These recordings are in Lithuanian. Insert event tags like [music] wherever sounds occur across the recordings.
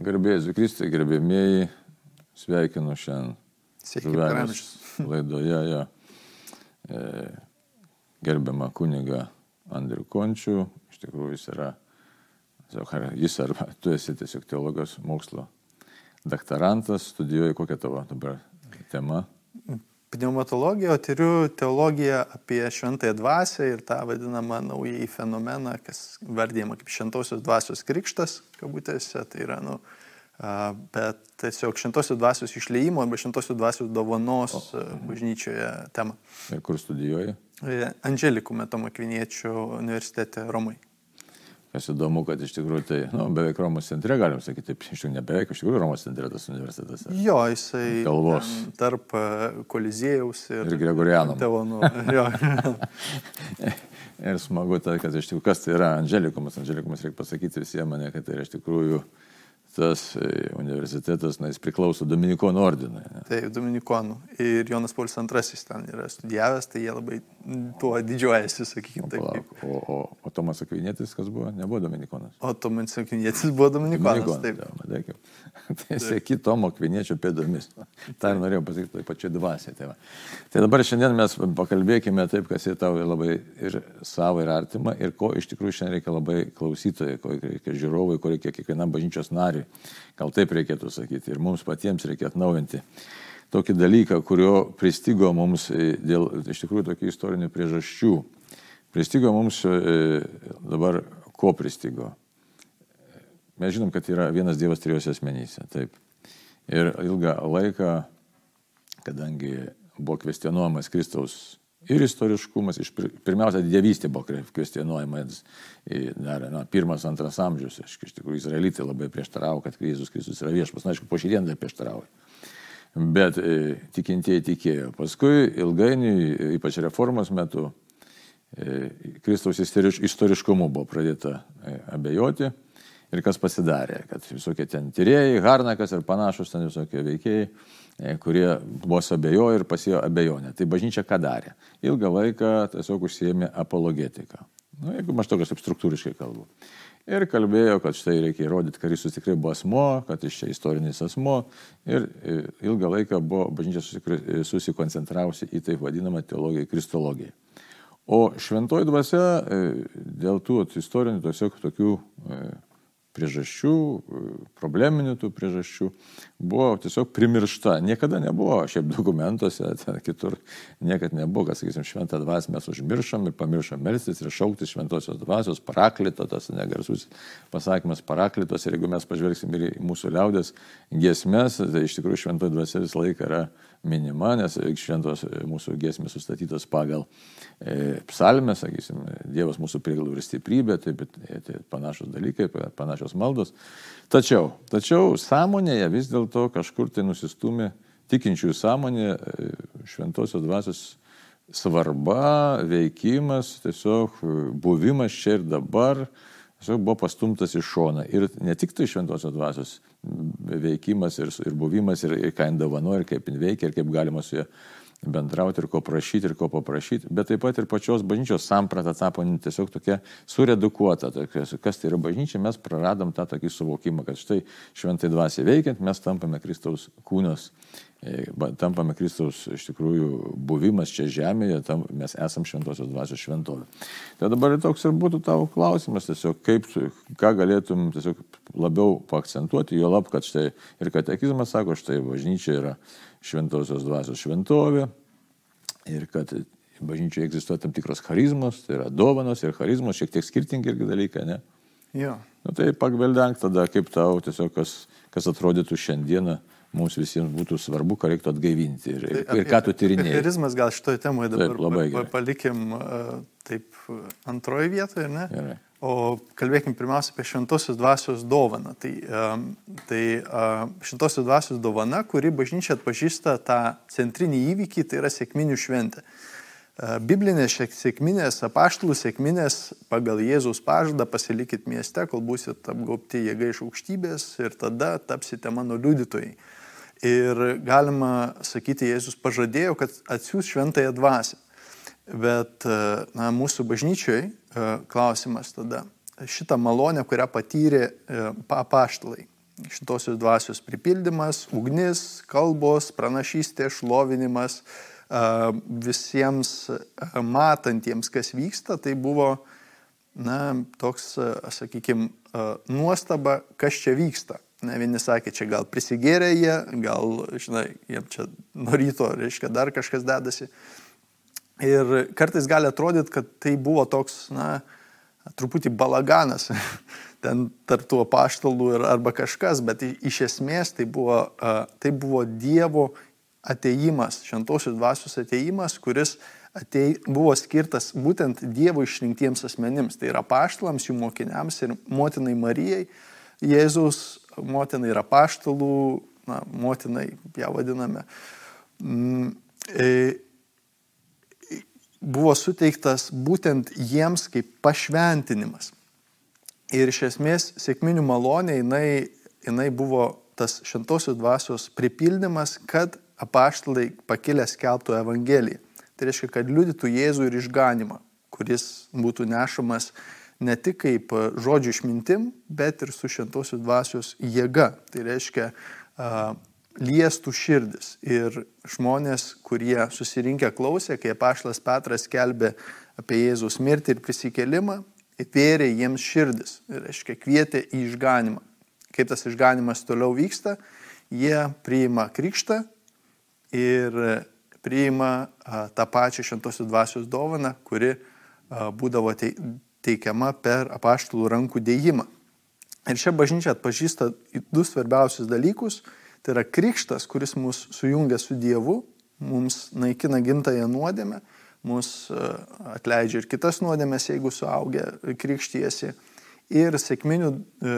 Garbėjai Kristui, gerbėmieji, sveikinu šiandien Sveiki, Žuvelės Karalius. [laughs] laidoje jo, e, gerbiamą kunigą Andrių Končių. Iš tikrųjų jis yra, jis arba tu esi tiesiog teologijos mokslo daktarantas, studijuoji kokią tavo dabar tema. Pneumatologija, o tyriu teologiją apie šventąją dvasę ir tą vadinamą naująjį fenomeną, kas vardėjama kaip šventosios dvasios krikštas, kabutėse, tai yra, nu, bet tiesiog šventosios dvasios išleimo arba šventosios dvasios dovanos a, bažnyčioje tema. Ir kur studijuoji? E, Angelikų metomo Kviniečių universitete Romai. Kas įdomu, kad iš tikrųjų tai, nu, beveik Romos centre, galim sakyti, taip, iš tikrųjų ne beveik, iš tikrųjų Romos centre tas universitetas. Jo, jisai Kalvos. tarp a, Koliziejaus ir, Ir Gregoriano. Tevonų. Jo. [laughs] Ir smagu tai, kad iš tikrųjų, kas tai yra Angelikumas. Angelikumas reikia pasakyti visiems mane, kad tai yra iš tikrųjų tas e, universitetas, na, jis priklauso Dominikonų ordinui. ne. Tai Dominikonų. Ir Jonas Paulius II ten yra studijavęs, tai jie labai tuo didžiuojasi, sakykime taip. Palauk. O, o, o Tomas Akvinėtis, kas buvo, nebuvo Dominikonas. O Tomas Sakinietis buvo Dominikonas. Taip. [laughs] Taip, tai sėki Tomo Kviniečio pėdomis. Ta ir norėjau pasakyti, tai pačiai dvasiai. Tai, va. tai dabar šiandien mes pakalbėkime taip, kas yra tau labai ir savo, ir artima, ir ko iš tikrųjų šiandien reikia labai klausytojai, ko reikia žiūrovai, ko reikia kiekvienam bažnyčios nariui. Gal taip reikėtų sakyti. Ir mums patiems reikia atnaujinti tokį dalyką, kurio pristigo mums e, dėl iš tikrųjų tokių istorinių priežasčių. Pristigo mums e, dabar ko pristigo? Mes žinom, kad yra vienas Dievas trijose asmenyse. Taip. Ir ilgą laiką, kadangi buvo kvestionuojamas Kristaus ir istoriškumas, iš pir- pirmiausia, dievystė buvo kvestionuojamas į dar, na, pirmas, antras amžius. Aš, iš tikrųjų, izraelitai labai prieštaravo, kad Jėzus Kristus yra viešpas. Na, aišku, po šiandien dar prieštarauja. Bet e, tikintieji tikėjo. Paskui ilgainiui, e, ypač reformos metu, e, Kristaus istoriš- istoriškumu buvo pradėta e, abejoti. Ir kas pasidarė, kad visokie ten tyrėjai, Harnakas ir panašus ten visokie veikėjai, e, kurie vos abejojo ir pasėjo abejonę. Tai bažnyčia ką darė? Ilgą laiką tiesiog užsiemė apologetiką. Nu, jeigu maždaug aš taip struktūriškai kalbu. Ir kalbėjo, kad štai reikia įrodyti, kad Kristus tikrai buvo asmo, kad jis čia istorinis asmo. Ir e, ilgą laiką buvo bažnyčia e, susikoncentravusi į taip vadinamą teologiją, kristologiją. O šventoji dvasia e, dėl tų istorinių tiesiog tokių e, priežasčių, e, probleminių tų priežasčių, buvo tiesiog primiršta. Niekada nebuvo šiaip dokumentuose, kitur niekada nebuvo, kad, sakysim, šventą dvasę mes užmiršom ir pamiršom melstis ir šaukti šventosios dvasios, paraklito, tas negarsus pasakymas paraklitos. Ir jeigu mes pažvelgsim ir į mūsų liaudės giesmės, tai iš tikrųjų šventoji dvasia visą laiką yra minima, nes šventos mūsų giesmės sustatytos pagal e, psalmę, sakysim, Dievas mūsų prieglų ir stiprybė, tai, bet, e, tai panašus dalykai, pa- panašios maldos. Tačiau, tačiau sąmonėje vis dėlto kažkur tai nusistumė tikinčiųjų sąmonė e, šventosios dvasios svarba, veikimas, tiesiog e, buvimas čia ir dabar tiesiog buvo pastumtas į šoną. Ir ne tik tai šventosios dvasios veikimas ir, ir buvimas, ir, ir ką jin dovanoja, ir kaip jin veikia, ir kaip galima su ja bendrauti, ir ko prašyti, ir ko paprašyti, bet taip pat ir pačios bažnyčios samprata tapo tiesiog tokia suredukuota. Tokia, kas tai yra bažnyčia, mes praradom tą tokį suvokimą, kad štai šventai dvasiai veikiant, mes tampame Kristaus kūnos, e, tampame Kristaus iš tikrųjų buvimas čia žemėje, tam, mes esam šventosios dvasios šventovė. Tai dabar ir toks ir būtų tavo klausimas, tiesiog kaip, ką galėtum tiesiog labiau paakcentuoti, jo lab, kad štai ir katekizmas sako, štai bažnyčia yra šventosios dvasios šventovė ir kad bažnyčioje egzistuoja tam tikros charizmos, tai yra dovanos ir charizmos, šiek tiek skirtingi irgi dalykai, ne? Jo. Nu, tai pagveldenk tada, kaip tau tiesiog kas, kas atrodytų šiandieną mums visiems būtų svarbu, ką reiktų atgaivinti ir, ir, ir ką tu tyrinėjai. Charizmas gal šitoje temoje dabar Taip, labai gerai. palikim taip a, antroji vietoje, ne? Gerai. O kalbėkim pirmiausia apie šventosios dvasios dovaną. Tai, tai šventosios dvasios dovana, kuri bažnyčia atpažįsta tą centrinį įvykį, tai yra sėkminių šventė. Uh, Biblinės sėkminės, apaštalų sėkminės pagal Jėzaus pažadą pasilikit mieste, kol busit apgaubti jėga iš aukštybės ir tada tapsite mano liudytojai. Ir galima sakyti, Jėzus pažadėjo, kad atsiūs šventąją dvasę. Bet e, na, mūsų bažnyčioj e, klausimas tada, šitą malonę, kurią patyrė e, pa- apaštalai, šitosios dvasios pripildymas, ugnis, kalbos, pranašystė, šlovinimas, visiems matantiems, kas vyksta, tai buvo, na, toks, sakykime, nuostaba, kas čia vyksta. Ne, vieni sakė, čia gal prisigėrė jie, gal, žinai, jiem čia nuo ryto, reiškia, dar kažkas dedasi. Ir kartais gali atrodyti, kad tai buvo toks, na, truputį balaganas [laughs] ten tarp tų apaštalų ir arba kažkas, bet iš esmės tai buvo, tai buvo Dievo ateimas, šventosios dvasios ateimas, kuris atei, buvo skirtas būtent Dievo išrinktiems asmenims, tai yra paštalams, jų mokiniams ir motinai Marijai, Jėzus motinai yra paštalų, na, motinai ją vadiname. Mm, e, buvo suteiktas būtent jiems kaip pašventinimas. Ir iš esmės sėkminių malonė jinai, jinai buvo tas šventosios dvasios pripildymas, kad apaštalai pakilę skelbtų Evangeliją. Tai reiškia, kad liudytų Jėzų ir išganimą, kuris būtų nešamas ne tik kaip žodžių išmintim, bet ir su šventosios dvasios jėga. Tai reiškia, liestų širdis. Ir žmonės, kurie susirinkę klausė, kai apaštas Petras kelbė apie Jėzus mirtį ir prisikelimą, atvėrė jiems širdis ir, aiškiai, kvietė į išganimą. Kaip tas išganimas toliau vyksta, jie priima krikštą ir priima tą pačią šventosios dvasios dovaną, kuri būdavo teikiama per apaštalų rankų dėjimą. Ir čia bažnyčia atpažįsta du svarbiausius dalykus. Tai yra krikštas, kuris mus sujungia su Dievu, mums naikina gimtąją nuodėmę mus e, atleidžia ir kitas nuodėmės, jeigu suaugę krikštyjasi. Ir sėkminių e,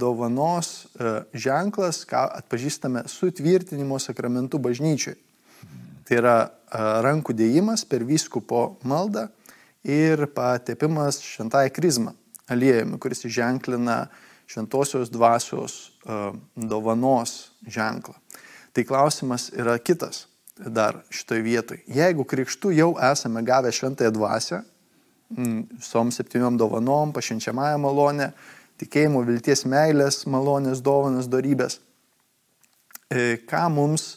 dovanos e, ženklas, ką atpažįstame sutvirtinimo sakramentų bažnyčiai. Tai yra rankų dėjimas per vyskupo maldą ir patepimas šventąją krizmą aliejumi, kuris ženklina šventosios dvasios dovanos ženklą. Tai klausimas yra kitas dar šitoj vietoj. Jeigu krikštų jau esame gavę šventąją dvasę, visom septyniom dovanom, pašinčiamąją malonę, tikėjimo, vilties, meilės, malonės, dovanas, darybės, e, ką mums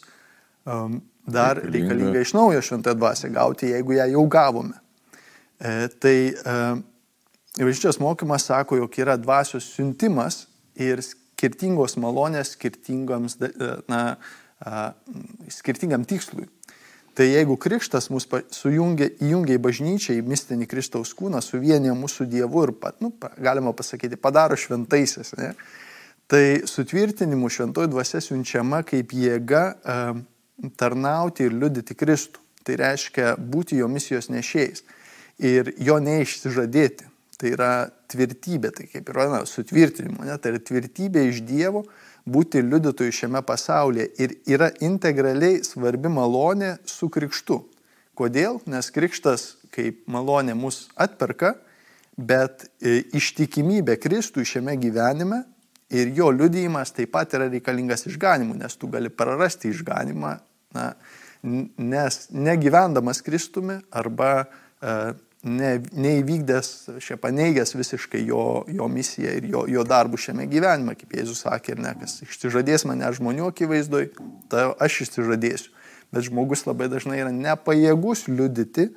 dar reikalinga iš naujo šventąją dvasę gauti, jeigu ją jau gavome. E, tai Bažnyčios mokymas sako, jog yra dvasios siuntimas ir skirtingos malonės skirtingoms e, na, skirtingam tikslui. Tai jeigu krikštas mus sujungia, įjungia į bažnyčią, į mistinį Kristaus kūną, suvienyje mūsų Dievu ir, pat, nu, galima pasakyti, padaro šventaisiais, ne? tai sutvirtinimu šventoji dvasia siunčiama kaip jėga tarnauti ir liudyti Kristų. Tai reiškia būti jo misijos nešėjais ir jo neišsižadėti. Tai yra tvirtybė, tai kaip yra na, sutvirtinimu, ne? tai yra tvirtybė iš Dievo, būti liudytojų šiame pasaulyje ir yra integraliai svarbi malonė su krikštu. Kodėl? Nes krikštas kaip malonė mus atperka, bet e, ištikimybė Kristui šiame gyvenime ir jo liudijimas taip pat yra reikalingas išganimu, nes tu gali prarasti išganimą, na, nes negyvendamas Kristumi arba e, ne, neįvykdęs, šiaip paneigęs visiškai jo, jo misiją ir jo, jo darbų šiame gyvenime, kaip Jėzus sakė, ir ne, kas išsižadės mane žmonių akivaizdoj, tai aš išsižadėsiu. Bet žmogus labai dažnai yra nepajėgus liudyti,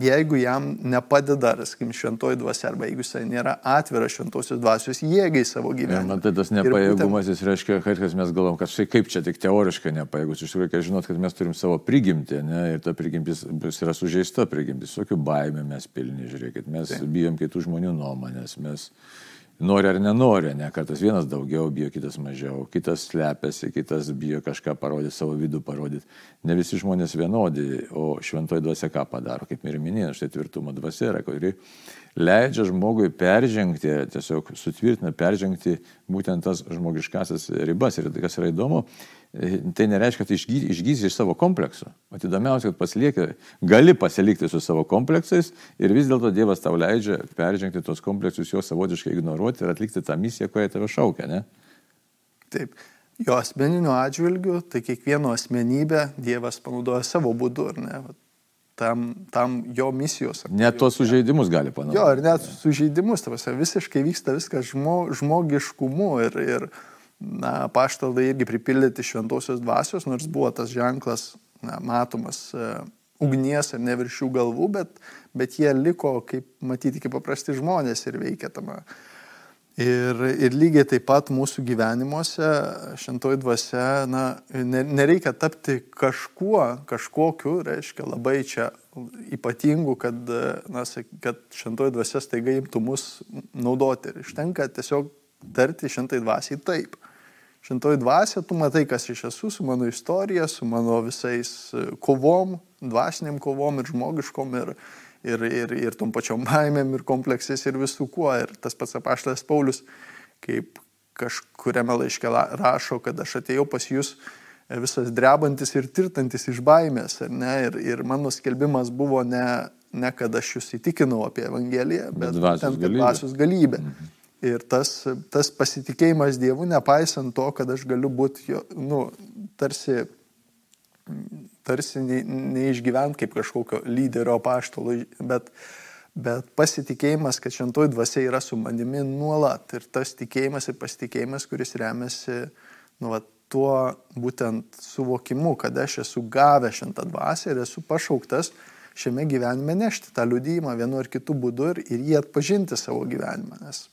jeigu jam nepadeda, sakykim, šventoji dvasia, arba jeigu jisai nėra atviras šventosios dvasios jėgai savo gyvenime. Man tai tas nepajėgumas, jis reiškia, kad mes galvom, kad štai kaip čia tik teoriškai nepajėgus, iš tikrųjų reikia žinoti, kad mes turim savo prigimtį, ne, ir ta prigimtis yra sužeista prigimtis, tokių baimė mes pilni, žiūrėkit, mes Taip. bijom kitų žmonių nuomonės, mes nori ar nenori, ne, kartais vienas daugiau bijo, kitas mažiau, kitas slepiasi, kitas bijo kažką parodyti, savo vidų parodyti. Ne visi žmonės vienodi, o šventoji dvasia ką padaro, kaip ir minėjau, štai tvirtumo dvasia yra, kuri leidžia žmogui peržengti, tiesiog sutvirtina, peržengti būtent tas žmogiškasis ribas. Ir kas yra įdomu, tai nereiškia, kad išgysi iš savo kompleksų. O įdomiausia, kad pasilieki, gali pasilikti su savo kompleksais ir vis dėlto Dievas tau leidžia peržengti tos kompleksus, juos savotiškai ignoruoti ir atlikti tą misiją, kurią tave šaukia, ne? Taip. Jo asmeniniu atžvilgiu, tai kiekvieno asmenybę Dievas panaudoja savo būdu, ar ne? Tam, tam jo misijos. Net tuos sužeidimus gali panaudoti. Jo, ir net sužeidimus, tavasi, visiškai vyksta viskas žmo, žmogiškumu ir, ir na, paštaldai irgi pripildyti šventosios dvasios, nors buvo tas ženklas na, matomas uh, ugnies ar ne virš jų galvų, bet, bet jie liko, kaip matyti, kaip paprasti žmonės ir veikia tame. Ir, ir lygiai taip pat mūsų gyvenimuose šventoji dvasia, na, nereikia tapti kažkuo, kažkokiu, reiškia labai čia ypatingu, kad, na, kad šventoji dvasia staiga imtų mus naudoti. Ir ištenka tiesiog tarti šventai dvasiai taip. Šventoji dvasia, tu matai, kas iš esu, su mano istorija, su mano visais kovom, dvasiniam kovom ir žmogiškom ir, ir, ir, ir tom pačiom baimėm ir kompleksais ir visų kuo. Ir tas pats apaštas Paulius, kaip kažkuriame laiške rašo, kad aš atėjau pas jūs e, visas drebantis ir tirtantis iš baimės. Ir, ir mano skelbimas buvo ne, ne kad aš jūs įtikinau apie Evangeliją, bet galybė. dvasios galybė. Mhm. Ir tas, tas pasitikėjimas Dievu, nepaisant to, kad aš galiu būti, nu, tarsi tarsi neišgyvent kaip kažkokio lyderio paštalo, bet, bet pasitikėjimas, kad šventoji dvasia yra su manimi nuolat. Ir tas tikėjimas ir pasitikėjimas, kuris remiasi nu, va, tuo būtent suvokimu, kad aš esu gavęs šventą dvasę ir esu pašauktas šiame gyvenime nešti tą liudymą vienu ar kitu būdu ir, ir jį atpažinti savo gyvenimą. Nes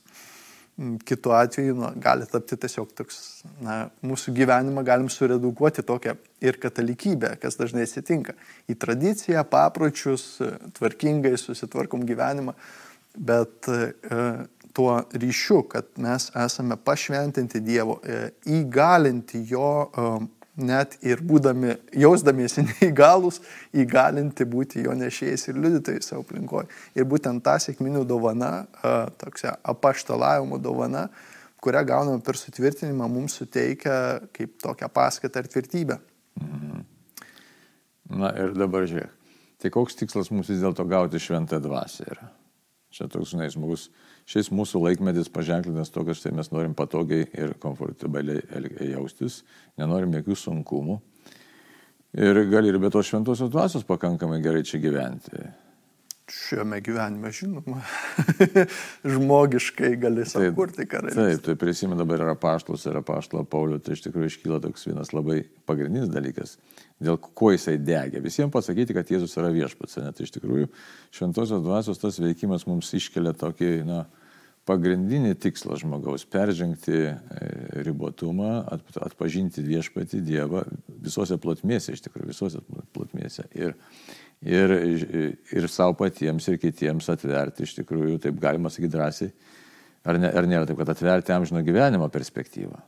kitu atveju nu, gali tapti tiesiog toks, na, mūsų gyvenimą galim suredukuoti tokią ir katalikybę, kas dažnai atsitinka. Į tradiciją, papročius, tvarkingai susitvarkom gyvenimą, bet e, tuo ryšiu, kad mes esame pašventinti Dievo, e, įgalinti jo e, net ir būdami, jausdamiesi [laughs] neįgalus, įgalinti būti jo nešėjais ir liudytojais savo aplinkoje. Ir būtent ta sėkminių dovana, tokia apaštalavimo dovana, kurią gauname per sutvirtinimą, mums suteikia kaip tokią paskatą ir tvirtybę. Mhm. Na ir dabar žiūrėk. Tai koks tikslas mums vis dėlto gauti šventą dvasę yra? Čia toks, žinai, žmogus šis mūsų laikmetis paženklinas to, kad štai mes norim patogiai ir komfortabiliai jaustis, nenorim jokių sunkumų. Ir gali ir be tos šventosios dvasios pakankamai gerai čia gyventi. Šiame gyvenime, žinoma, [laughs] žmogiškai gali sukurti karalystę. Taip, tai prisimenu dabar yra paštus, yra paštlo Paulio, tai iš tikrųjų iškyla toks vienas labai pagrindinis dalykas, dėl ko jisai degė. Visiems pasakyti, kad Jėzus yra viešpats, net iš tikrųjų šventosios dvasios tas veikimas mums iškelia tokį, na, pagrindinį tikslą žmogaus - peržengti e, ribotumą, atpažinti viešpatį Dievą visose plotmėse, iš tikrųjų visose plotmėse. Ir, ir, ir savo patiems, ir kitiems atverti, iš tikrųjų, taip galima sakyti drąsiai, ar, ne, ar nėra taip, kad atverti amžino gyvenimo perspektyvą.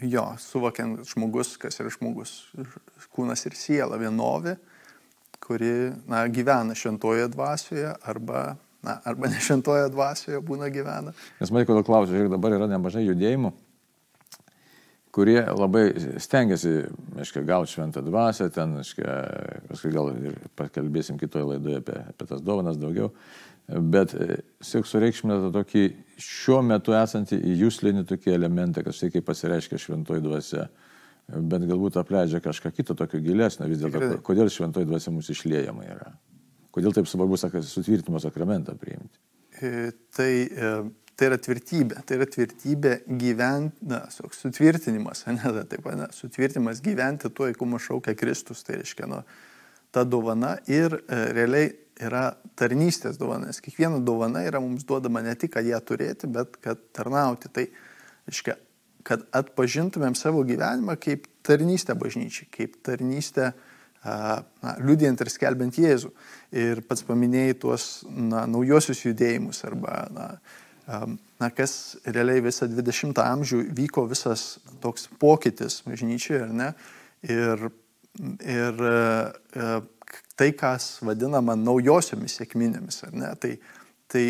Jo, suvokiant žmogus, kas yra žmogus, kūnas ir siela vienovė, kuri na, gyvena šventoje dvasioje arba na, arba nešventoje dvasioje būna gyvena. Nes man kodėl klausiu, žiūrėk, dabar yra nemažai judėjimų, kurie labai stengiasi, aiškiai, gauti šventą dvasę, ten, aiškiai, paskui gal ir pakalbėsim kitoje laidoje apie, apie tas dovanas daugiau, bet siek sureikšmina tą tokį šiuo metu esantį į jūslinį tokį elementą, štai kaip pasireiškia šventoji dvasia, bet galbūt apleidžia kažką kito tokio gilesnio vis dėlto, kodėl šventoji dvasia mūsų išliejama yra. Kodėl taip svarbu sutvirtinimo sakramentą priimti? E, tai, e, tai yra tvirtybė, tai yra tvirtybė gyventi, na, sutvirtinimas, ne, taip, ne, sutvirtinimas gyventi tuo, į kumą šaukia Kristus, tai reiškia, nu, ta dovana ir e, realiai yra tarnystės dovana, nes kiekviena dovana yra mums duodama ne tik, kad ją turėti, bet kad tarnauti. Tai reiškia, kad atpažintumėm savo gyvenimą kaip tarnystę bažnyčiai, kaip tarnystę na, liudijant ir skelbiant Jėzų. Ir pats paminėjai tuos na, naujosius judėjimus arba na, na, kas realiai visą 20-ą amžių vyko visas toks pokytis bažnyčioje, ar ne? Ir, ir tai, kas vadinama naujosiomis sėkminėmis, ar ne? Tai, tai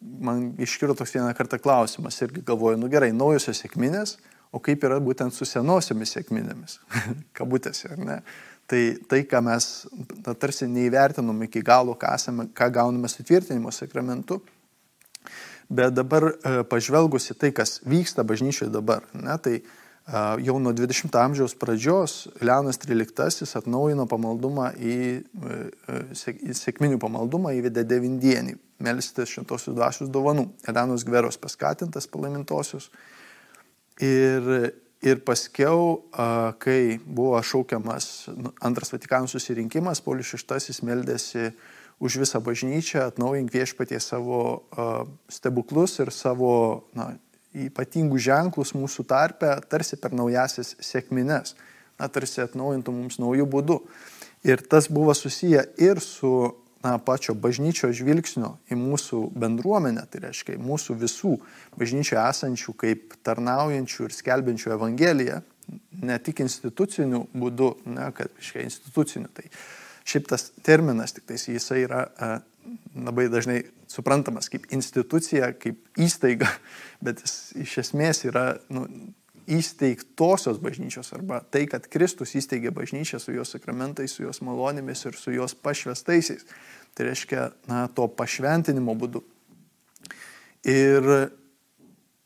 man iškilo toks vieną kartą klausimas irgi galvoju, nu gerai, naujosios sėkminės, o kaip yra būtent su senosiomis sėkminėmis, [laughs] kabutėse, ar ne? Tai tai, ką mes ta, tarsi neįvertinom iki galo, ką, esame, ką gauname sutvirtinimo sakramentu, bet dabar e, pažvelgus į tai, kas vyksta bažnyčioje dabar, ne, tai jau nuo 20 amžiaus pradžios Leonas XIII atnaujino pamaldumą į, į sėkminių pamaldumą, įvedė devindienį, melstis šimtosios dvasios dovanų. Elenos Gveros paskatintas palaimintosios. Ir, ir paskiau, kai buvo šaukiamas nu, antras Vatikano susirinkimas, Paulius VI meldėsi už visą bažnyčią, atnaujink viešpatie savo stebuklus ir savo na, ypatingus ženklus mūsų tarpe, tarsi per naujasis sėkmines, na, tarsi atnaujintų mums naujų būdų. Ir tas buvo susiję ir su na, pačio bažnyčio žvilgsnio į mūsų bendruomenę, tai reiškia mūsų visų bažnyčioje esančių kaip tarnaujančių ir skelbiančių Evangeliją, ne tik instituciniu būdu, ne, kad, reiškia, instituciniu. Tai šiaip tas terminas, tik tai jisai yra labai dažnai suprantamas kaip institucija, kaip įstaiga, [laughs] bet jis iš esmės yra nu, įsteigtosios bažnyčios arba tai, kad Kristus įsteigė bažnyčią su jos sakramentais, su jos malonėmis ir su jos pašvestaisiais. Tai reiškia, na, to pašventinimo būdu. Ir,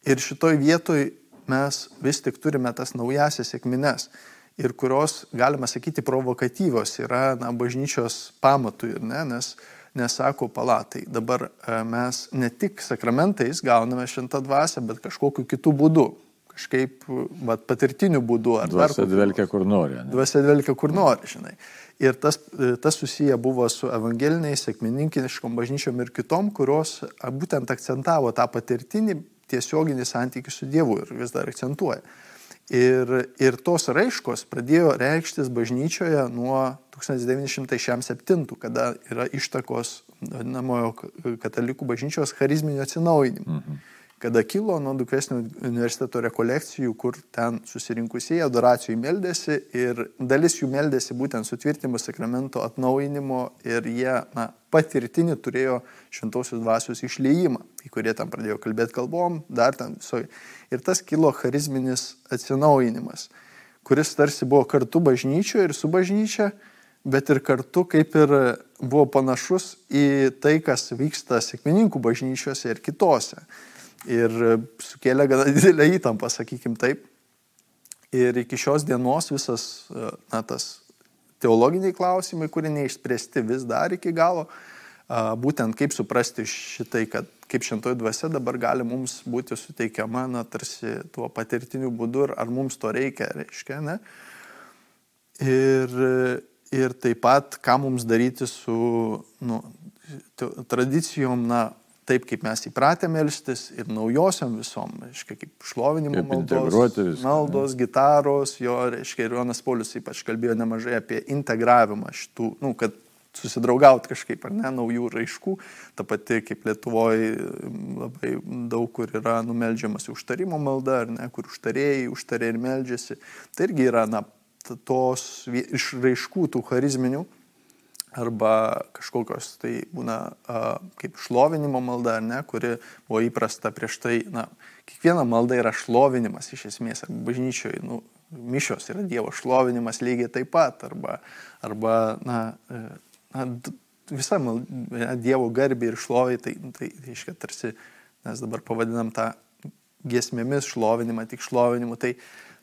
ir šitoj vietoj mes vis tik turime tas naujasias sėkmines ir kurios, galima sakyti, provokatyvios yra na, bažnyčios pamatui, ne? nes nesako palatai. Dabar e, mes ne tik sakramentais gauname šintą dvasę, bet kažkokiu kitų būdu. Kažkaip vat, patirtiniu būdu. Dvasia dvelkia kur nori. Ne? Dvasia dvelkia kur nori, žinai. Ir tas, e, tas susiję buvo su evangeliniais, sėkmininkiniškom bažnyčiom ir kitom, kurios būtent akcentavo tą patirtinį tiesioginį santykių su Dievu ir vis dar akcentuoja. Ir, ir tos raiškos pradėjo reikštis bažnyčioje nuo 1907, kada yra ištakos vadinamojo katalikų bažnyčios charizminio atsinaujinimo. Mhm kada kilo nuo Dukesnio universiteto rekolekcijų, kur ten susirinkusieji adoracijų meldėsi ir dalis jų meldėsi būtent sutvirtimo sakramento atnaujinimo ir jie na, patirtinį turėjo šventosios dvasios išleimą, į kurie ten pradėjo kalbėti kalbom, dar ten visoji. Ir tas kilo charizminis atsinaujinimas, kuris tarsi buvo kartu bažnyčioje ir su bažnyčia, bet ir kartu kaip ir buvo panašus į tai, kas vyksta sėkmininkų bažnyčiose ir kitose ir sukėlė gana [laughs] didelę įtampą, sakykim taip. Ir iki šios dienos visas na, tas teologiniai klausimai, kurie neišspręsti vis dar iki galo, būtent kaip suprasti šitai, kad kaip šentoji dvasia dabar gali mums būti suteikiama, na, tarsi tuo patirtiniu būdu, ir ar mums to reikia, reiškia, ne? Ir, ir taip pat, ką mums daryti su nu, tradicijom, na, taip, kaip mes įpratę melstis ir naujosiam visom, reiškia, kaip šlovinimo kaip maldos, maldos, gitaros, jo, reiškia, ir Jonas Paulius ypač kalbėjo nemažai apie integravimą šitų, nu, kad susidraugauti kažkaip, ar ne, naujų raiškų. Ta pati, kaip Lietuvoje labai daug kur yra numeldžiamas užtarimo malda, ar ne, kur užtarėjai užtarė ir meldžiasi. Tai irgi yra, na, tos iš raiškų tų charizminių arba kažkokios tai būna kaip šlovinimo malda, ar ne, kuri buvo įprasta prieš tai, na, kiekviena malda yra šlovinimas iš esmės, arba bažnyčioje, nu, mišios yra Dievo šlovinimas lygiai taip pat, arba, arba na, e, na, visa malda, Dievo garbė ir šlovė, tai, tai reiškia tarsi mes dabar pavadinam tą giesmėmis šlovinimą, tik šlovinimu. Tai,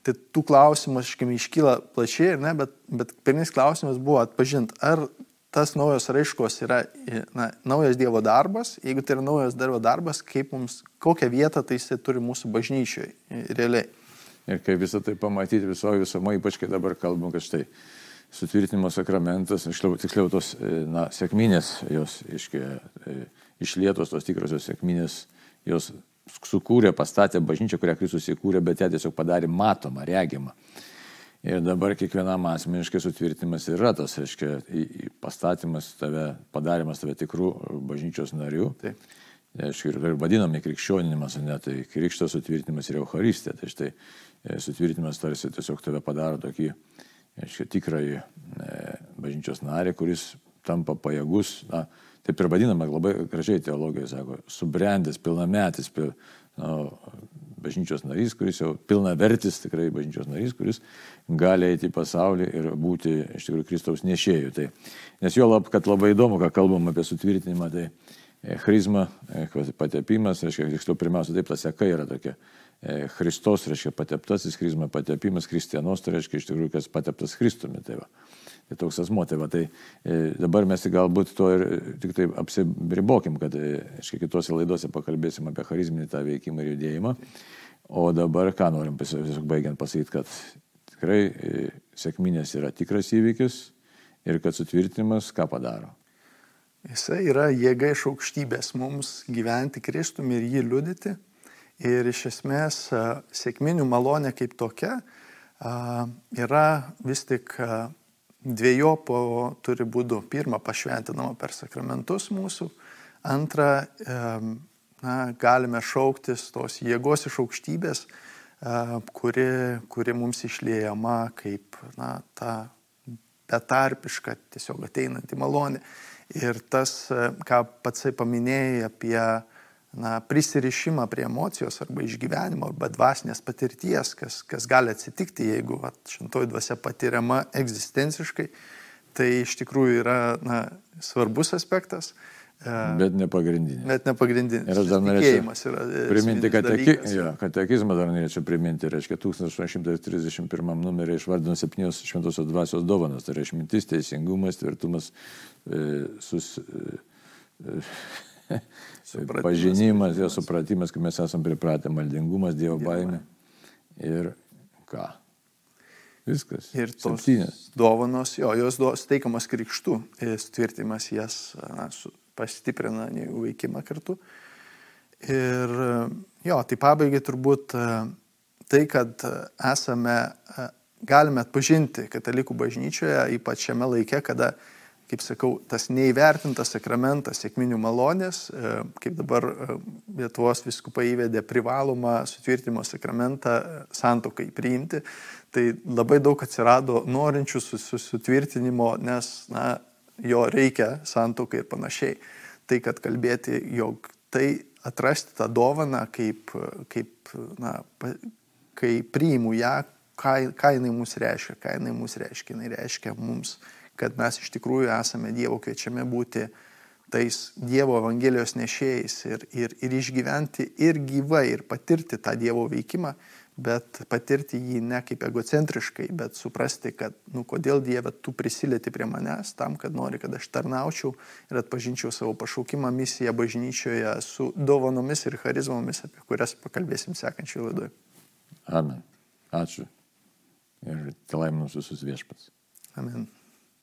Tai tų klausimų, aš kaip iškyla plačiai, ne, bet, bet pirminis klausimas buvo atpažinti, ar tas naujos raiškos yra na, naujas Dievo darbas, jeigu tai yra naujas Dievo darbas, kaip mums, kokią vietą tai jisai turi mūsų bažnyčioje realiai. Ir kaip visą tai pamatyti visoje visumoje, ypač kai dabar kalbam, kad štai sutvirtinimo sakramentas, tiksliau tos na, sėkminės, jos iškia, e, išlietos tos tikrosios sėkminės, jos sukūrė, pastatė bažnyčią, kurią Kristus įkūrė, bet ją tiesiog padarė matomą, regimą. Ir dabar kiekvienam asmeniškai sutvirtimas yra tas, reiškia, pastatymas tave, padarimas tave tikrų bažnyčios narių. Taip. Aišku, ir vadinami krikščionimas, ne, tai krikšto sutvirtinimas ir Euharistė. Tai štai e, sutvirtinimas tarsi tiesiog tave padaro tokį, aišku, tikrąjį e, bažnyčios narį, kuris tampa pajėgus, na, taip ir vadinama, labai gražiai teologija sako, subrendęs, pilnametis, pil, nu, bažnyčios narys, kuris jau pilna vertis, tikrai bažnyčios narys, kuris gali eiti į pasaulį ir būti iš tikrųjų Kristaus nešėjų. Tai, nes jo lab, kad labai įdomu, ką kalbam apie sutvirtinimą, tai Charizma, patepimas, reiškia, tiksliau, pirmiausia, taip, ta seka yra tokia. Kristos, reiškia, pateptasis, charizma, patepimas, kristienos, tai reiškia, iš tikrųjų, kas pateptas Kristumi. Tai va tai toks asmo. Tai, va, tai e, dabar mes galbūt to ir tik tai apsiribokim, kad, aiškiai, kitose laidose pakalbėsim apie charizminį tą veikimą ir judėjimą. O dabar ką norim tiesiog baigiant pasakyti, kad tikrai e, sėkminės yra tikras įvykis ir kad sutvirtinimas ką padaro. Jisai yra jėga iš aukštybės mums gyventi Kristumi ir jį liudyti. Ir iš esmės sėkminių malonė kaip tokia yra vis tik dviejopo turi būdų. Pirma, pašventinama per sakramentus mūsų. Antra, na, galime šauktis tos jėgos iš aukštybės, kuri, kuri mums išliejama kaip na, ta betarpiška, tiesiog ateinanti malonė. Ir tas, ką patsai paminėjai apie na, prisirišimą prie emocijos arba išgyvenimo arba dvasinės patirties, kas, kas gali atsitikti, jeigu va, šventoji dvasia patiriama egzistenciškai, tai iš tikrųjų yra na, svarbus aspektas. E, bet ne pagrindinis. Bet ne pagrindinis. Ir aš dar norėčiau e, priminti, kad katekizmą dar norėčiau priminti, reiškia 1831 numerį išvardino septynios šventosios dvasios dovanas, tai yra išmintis, teisingumas, tvirtumas, e, sus, e, [laughs] supratimas, pažinimas, jo supratimas, kai mes esame pripratę, maldingumas, Dievo baimė. Ir ką? Viskas. Ir tos Septynės. dovanos, jo, jos steikamas krikštų, tvirtimas jas na, su, pastiprina jų veikimą kartu. Ir jo, tai pabaigai turbūt e, tai, kad esame, e, galime atpažinti katalikų bažnyčioje, ypač šiame laike, kada kaip sakau, tas neįvertintas sakramentas sėkminių malonės, e, kaip dabar e, Lietuvos viskupai įvedė privalomą sutvirtimo sakramentą e, santokai priimti, tai labai daug atsirado norinčių sutvirtinimo, nes na, jo reikia santokai ir panašiai. Tai, kad kalbėti, jog tai atrasti tą dovaną, kaip, kaip na, kai priimu ją, ką, ką jinai mums reiškia, ką jinai mums reiškia, jinai reiškia mums kad mes iš tikrųjų esame Dievo kviečiami būti tais Dievo Evangelijos nešėjais ir, ir, ir išgyventi ir gyvai, ir patirti tą Dievo veikimą, bet patirti jį ne kaip egocentriškai, bet suprasti, kad, nu, kodėl Dieve tu prisilieti prie manęs, tam, kad nori, kad aš tarnaučiau ir atpažinčiau savo pašaukimą, misiją bažnyčioje su dovanomis ir charizmomis, apie kurias pakalbėsim sekančioje laidoje. Amen. Ačiū. Ir te laiminus visus viešpats. Amen.